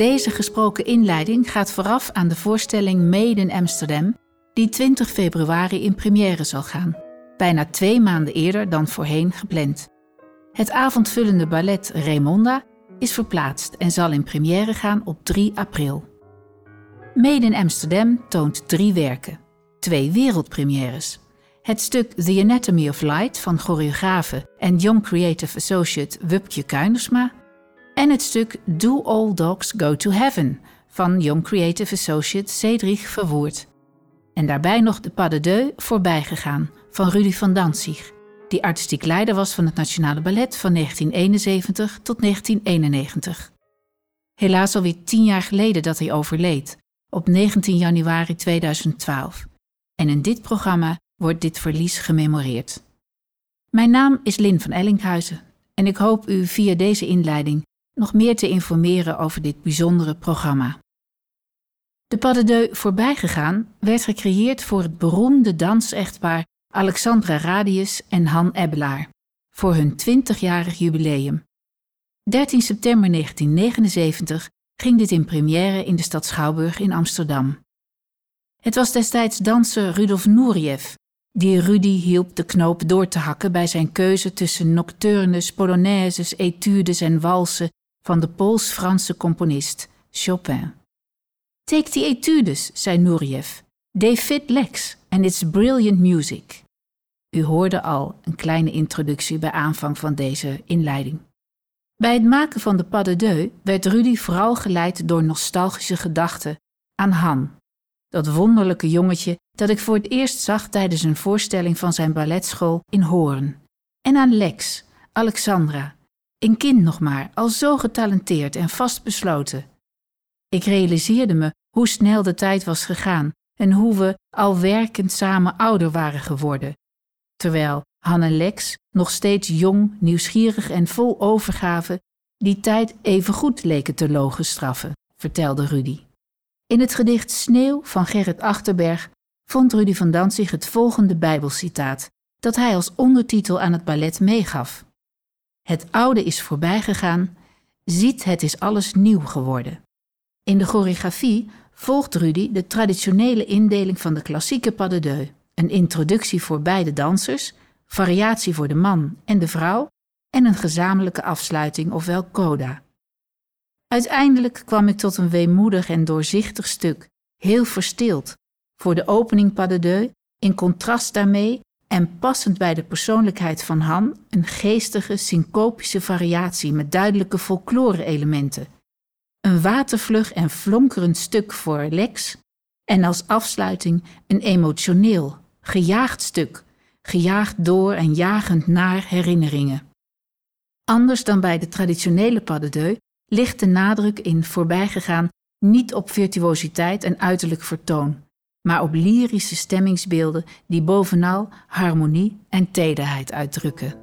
Deze gesproken inleiding gaat vooraf aan de voorstelling Made in Amsterdam, die 20 februari in première zal gaan, bijna twee maanden eerder dan voorheen gepland. Het avondvullende ballet Raymonda is verplaatst en zal in première gaan op 3 april. Made in Amsterdam toont drie werken, twee wereldpremières. Het stuk The Anatomy of Light van choreografe en Young Creative Associate Wupke Kuinersma en het stuk Do All Dogs Go to Heaven van Young Creative Associate Cedric Verwoerd. En daarbij nog de Pas de Deux voorbijgegaan van Rudy van Danzig, die artistiek leider was van het Nationale Ballet van 1971 tot 1991. Helaas alweer tien jaar geleden dat hij overleed, op 19 januari 2012. En in dit programma wordt dit verlies gememoreerd. Mijn naam is Lin van Ellinghuizen en ik hoop u via deze inleiding nog meer te informeren over dit bijzondere programma. De Pas de Deux voorbijgegaan werd gecreëerd voor het beroemde dansechtpaar Alexandra Radius en Han Ebbelaar voor hun 20-jarig jubileum. 13 september 1979 ging dit in première in de stad Schouwburg in Amsterdam. Het was destijds danser Rudolf Nureyev die Rudy hielp de knoop door te hakken bij zijn keuze tussen nocturnes, polonaises, etudes en walsen van de Pools-Franse componist Chopin. Take the etudes, zei Nureyev. They fit Lex and it's brilliant music. U hoorde al een kleine introductie bij aanvang van deze inleiding. Bij het maken van de Pas de Deux werd Rudy vooral geleid door nostalgische gedachten aan Han, dat wonderlijke jongetje dat ik voor het eerst zag tijdens een voorstelling van zijn balletschool in Hoorn. En aan Lex, Alexandra, een kind nog maar, al zo getalenteerd en vastbesloten. Ik realiseerde me hoe snel de tijd was gegaan en hoe we al werkend samen ouder waren geworden. Terwijl Han en Lex, nog steeds jong, nieuwsgierig en vol overgave, die tijd evengoed leken te logen straffen, vertelde Rudy. In het gedicht Sneeuw van Gerrit Achterberg vond Rudy van Danzig het volgende Bijbelcitaat, dat hij als ondertitel aan het ballet meegaf. Het oude is voorbijgegaan, ziet het is alles nieuw geworden. In de choreografie volgt Rudy de traditionele indeling van de klassieke pas de deux, een introductie voor beide dansers, variatie voor de man en de vrouw en een gezamenlijke afsluiting, ofwel coda. Uiteindelijk kwam ik tot een weemoedig en doorzichtig stuk, heel verstild, voor de opening pas de deux, in contrast daarmee en passend bij de persoonlijkheid van Han, een geestige, syncopische variatie met duidelijke folklore-elementen. Een watervlug en flonkerend stuk voor Lex en als afsluiting een emotioneel, gejaagd stuk, gejaagd door en jagend naar herinneringen. Anders dan bij de traditionele pas ligt de nadruk in voorbijgegaan niet op virtuositeit en uiterlijk vertoon, maar op lyrische stemmingsbeelden die bovenal harmonie en tederheid uitdrukken.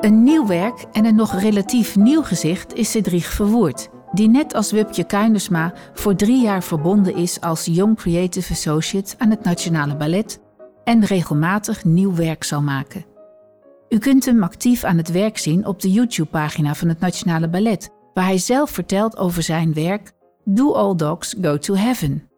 Een nieuw werk en een nog relatief nieuw gezicht is Cedric Verwoerd, die net als Wupje Kuinersma voor drie jaar verbonden is als Young Creative Associate aan het Nationale Ballet en regelmatig nieuw werk zal maken. U kunt hem actief aan het werk zien op de YouTube-pagina van het Nationale Ballet, waar hij zelf vertelt over zijn werk Do All Dogs Go to Heaven.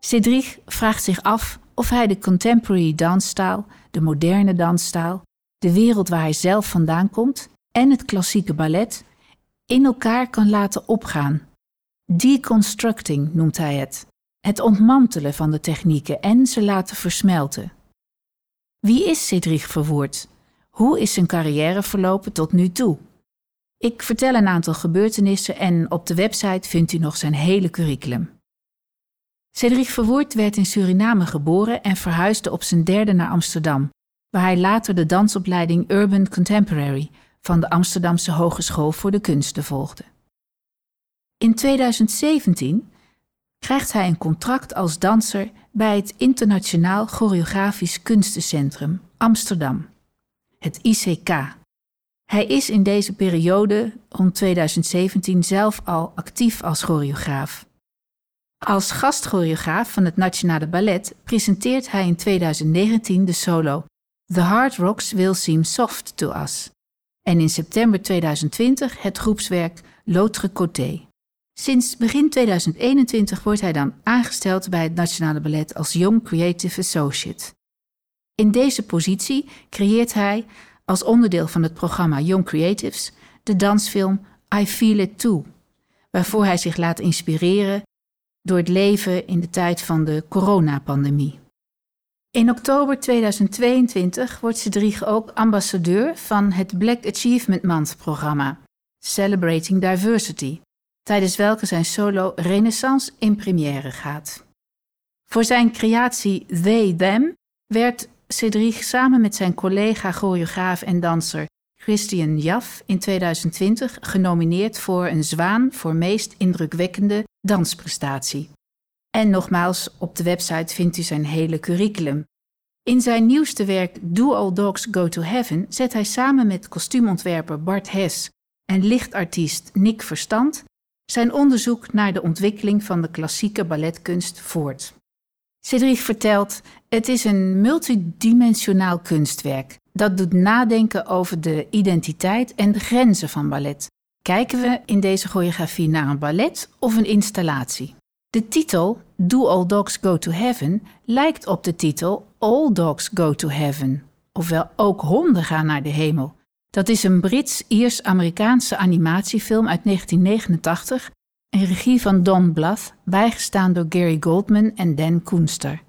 Cedric vraagt zich af of hij de contemporary dansstijl, de moderne dansstijl, de wereld waar hij zelf vandaan komt en het klassieke ballet in elkaar kan laten opgaan. Deconstructing noemt hij het. Het ontmantelen van de technieken en ze laten versmelten. Wie is Cedric Verwoerd? Hoe is zijn carrière verlopen tot nu toe? Ik vertel een aantal gebeurtenissen en op de website vindt u nog zijn hele curriculum. Cedric Verwoerd werd in Suriname geboren en verhuisde op zijn derde naar Amsterdam, waar hij later de dansopleiding Urban Contemporary van de Amsterdamse Hogeschool voor de Kunsten volgde. In 2017 krijgt hij een contract als danser bij het Internationaal Choreografisch Kunstencentrum Amsterdam, het ICK. Hij is in deze periode, rond 2017, zelf al actief als choreograaf. Als gastchoreograaf van het Nationale Ballet presenteert hij in 2019 de solo The Hard Rocks Will Seem Soft to Us en in september 2020 het groepswerk L'Autre Côté. Sinds begin 2021 wordt hij dan aangesteld bij het Nationale Ballet als Young Creative Associate. In deze positie creëert hij, als onderdeel van het programma Young Creatives, de dansfilm I Feel It Too, waarvoor hij zich laat inspireren door het leven in de tijd van de coronapandemie. In oktober 2022 wordt Cedric ook ambassadeur van het Black Achievement Month programma, Celebrating Diversity, tijdens welke zijn solo Renaissance in première gaat. Voor zijn creatie They Them werd Cedric samen met zijn collega choreograaf en danser Christian Jaff in 2020 genomineerd voor een zwaan voor meest indrukwekkende dansprestatie. En nogmaals, op de website vindt u zijn hele curriculum. In zijn nieuwste werk Do All Dogs Go to Heaven zet hij samen met kostuumontwerper Bart Hess en lichtartiest Nick Verstand zijn onderzoek naar de ontwikkeling van de klassieke balletkunst voort. Cedric vertelt: Het is een multidimensionaal kunstwerk dat doet nadenken over de identiteit en de grenzen van ballet. Kijken we in deze choreografie naar een ballet of een installatie? De titel Do All Dogs Go to Heaven lijkt op de titel All Dogs Go to Heaven, ofwel Ook honden gaan naar de hemel. Dat is een Brits-Iers-Amerikaanse animatiefilm uit 1989 een regie van Don Bluth, bijgestaan door Gary Goldman en Dan Koenster.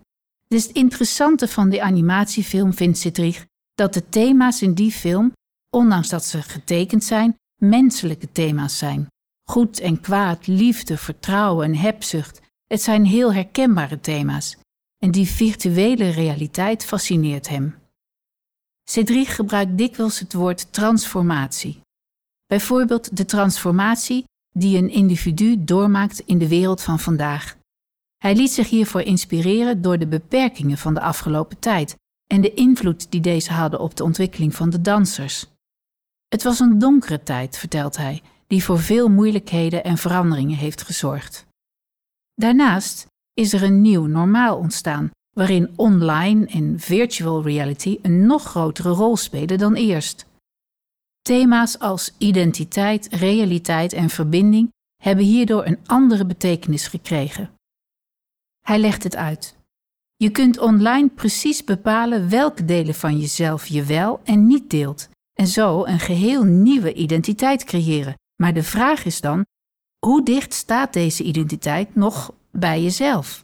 Dus het interessante van die animatiefilm vindt Cedric dat de thema's in die film, ondanks dat ze getekend zijn, menselijke thema's zijn. Goed en kwaad, liefde, vertrouwen en hebzucht. Het zijn heel herkenbare thema's. En die virtuele realiteit fascineert hem. Cedric gebruikt dikwijls het woord transformatie. Bijvoorbeeld de transformatie die een individu doormaakt in de wereld van vandaag. Hij liet zich hiervoor inspireren door de beperkingen van de afgelopen tijd en de invloed die deze hadden op de ontwikkeling van de dansers. Het was een donkere tijd, vertelt hij, die voor veel moeilijkheden en veranderingen heeft gezorgd. Daarnaast is er een nieuw normaal ontstaan, waarin online en virtual reality een nog grotere rol spelen dan eerst. Thema's als identiteit, realiteit en verbinding hebben hierdoor een andere betekenis gekregen. Hij legt het uit. Je kunt online precies bepalen welke delen van jezelf je wel en niet deelt, en zo een geheel nieuwe identiteit creëren. Maar de vraag is dan: hoe dicht staat deze identiteit nog bij jezelf?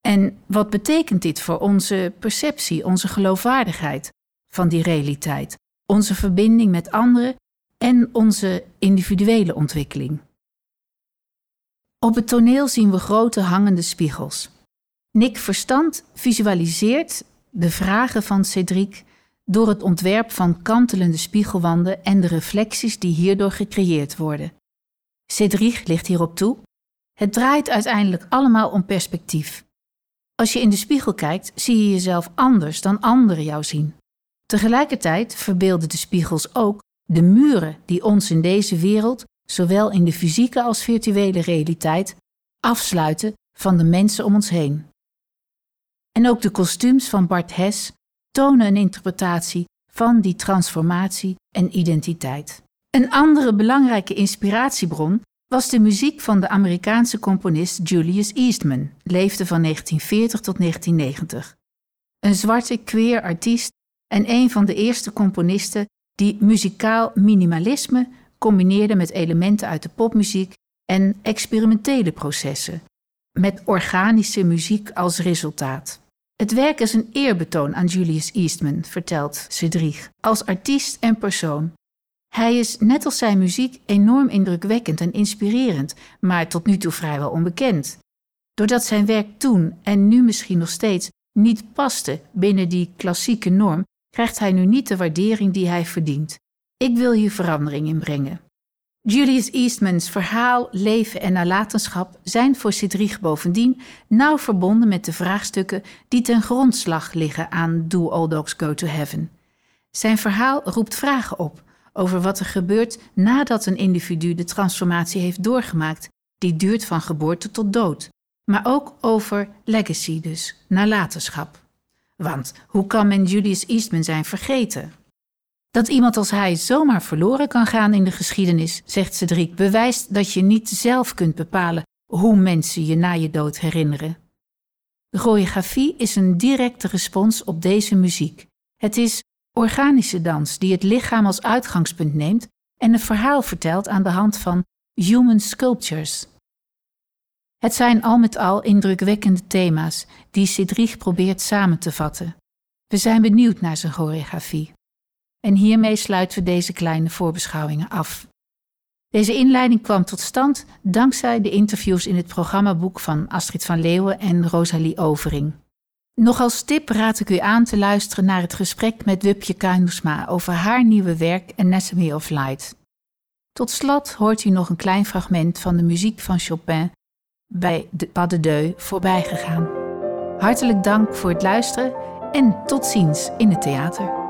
En wat betekent dit voor onze perceptie, onze geloofwaardigheid van die realiteit, onze verbinding met anderen en onze individuele ontwikkeling? Op het toneel zien we grote hangende spiegels. Nick Verstand visualiseert de vragen van Cedric door het ontwerp van kantelende spiegelwanden en de reflecties die hierdoor gecreëerd worden. Cedric ligt hierop toe. Het draait uiteindelijk allemaal om perspectief. Als je in de spiegel kijkt, zie je jezelf anders dan anderen jou zien. Tegelijkertijd verbeelden de spiegels ook de muren die ons in deze wereld, zowel in de fysieke als virtuele realiteit, afsluiten van de mensen om ons heen. En ook de kostuums van Bart Hess tonen een interpretatie van die transformatie en identiteit. Een andere belangrijke inspiratiebron was de muziek van de Amerikaanse componist Julius Eastman, leefde van 1940 tot 1990. Een zwarte queer artiest en een van de eerste componisten die muzikaal minimalisme combineerde met elementen uit de popmuziek en experimentele processen, met organische muziek als resultaat. Het werk is een eerbetoon aan Julius Eastman, vertelt Cedric, als artiest en persoon. Hij is, net als zijn muziek, enorm indrukwekkend en inspirerend, maar tot nu toe vrijwel onbekend. Doordat zijn werk toen en nu misschien nog steeds niet paste binnen die klassieke norm, krijgt hij nu niet de waardering die hij verdient. Ik wil hier verandering in brengen. Julius Eastmans verhaal, leven en nalatenschap zijn voor Cedric bovendien nauw verbonden met de vraagstukken die ten grondslag liggen aan Do All Dogs Go to Heaven. Zijn verhaal roept vragen op over wat er gebeurt nadat een individu de transformatie heeft doorgemaakt, die duurt van geboorte tot dood. Maar ook over legacy dus, nalatenschap. Want hoe kan men Julius Eastman zijn vergeten? Dat iemand als hij zomaar verloren kan gaan in de geschiedenis, zegt Cedric, bewijst dat je niet zelf kunt bepalen hoe mensen je na je dood herinneren. De choreografie is een directe respons op deze muziek. Het is organische dans die het lichaam als uitgangspunt neemt en een verhaal vertelt aan de hand van human sculptures. Het zijn al met al indrukwekkende thema's die Cedric probeert samen te vatten. We zijn benieuwd naar zijn choreografie. En hiermee sluiten we deze kleine voorbeschouwingen af. Deze inleiding kwam tot stand dankzij de interviews in het programmaboek van Astrid van Leeuwen en Rosalie Overing. Nog als tip raad ik u aan te luisteren naar het gesprek met Wupje Kuinersma over haar nieuwe werk Anatomy of Light. Tot slot hoort u nog een klein fragment van de muziek van Chopin bij de Pas de Deux voorbij gegaan. Hartelijk dank voor het luisteren en tot ziens in het theater.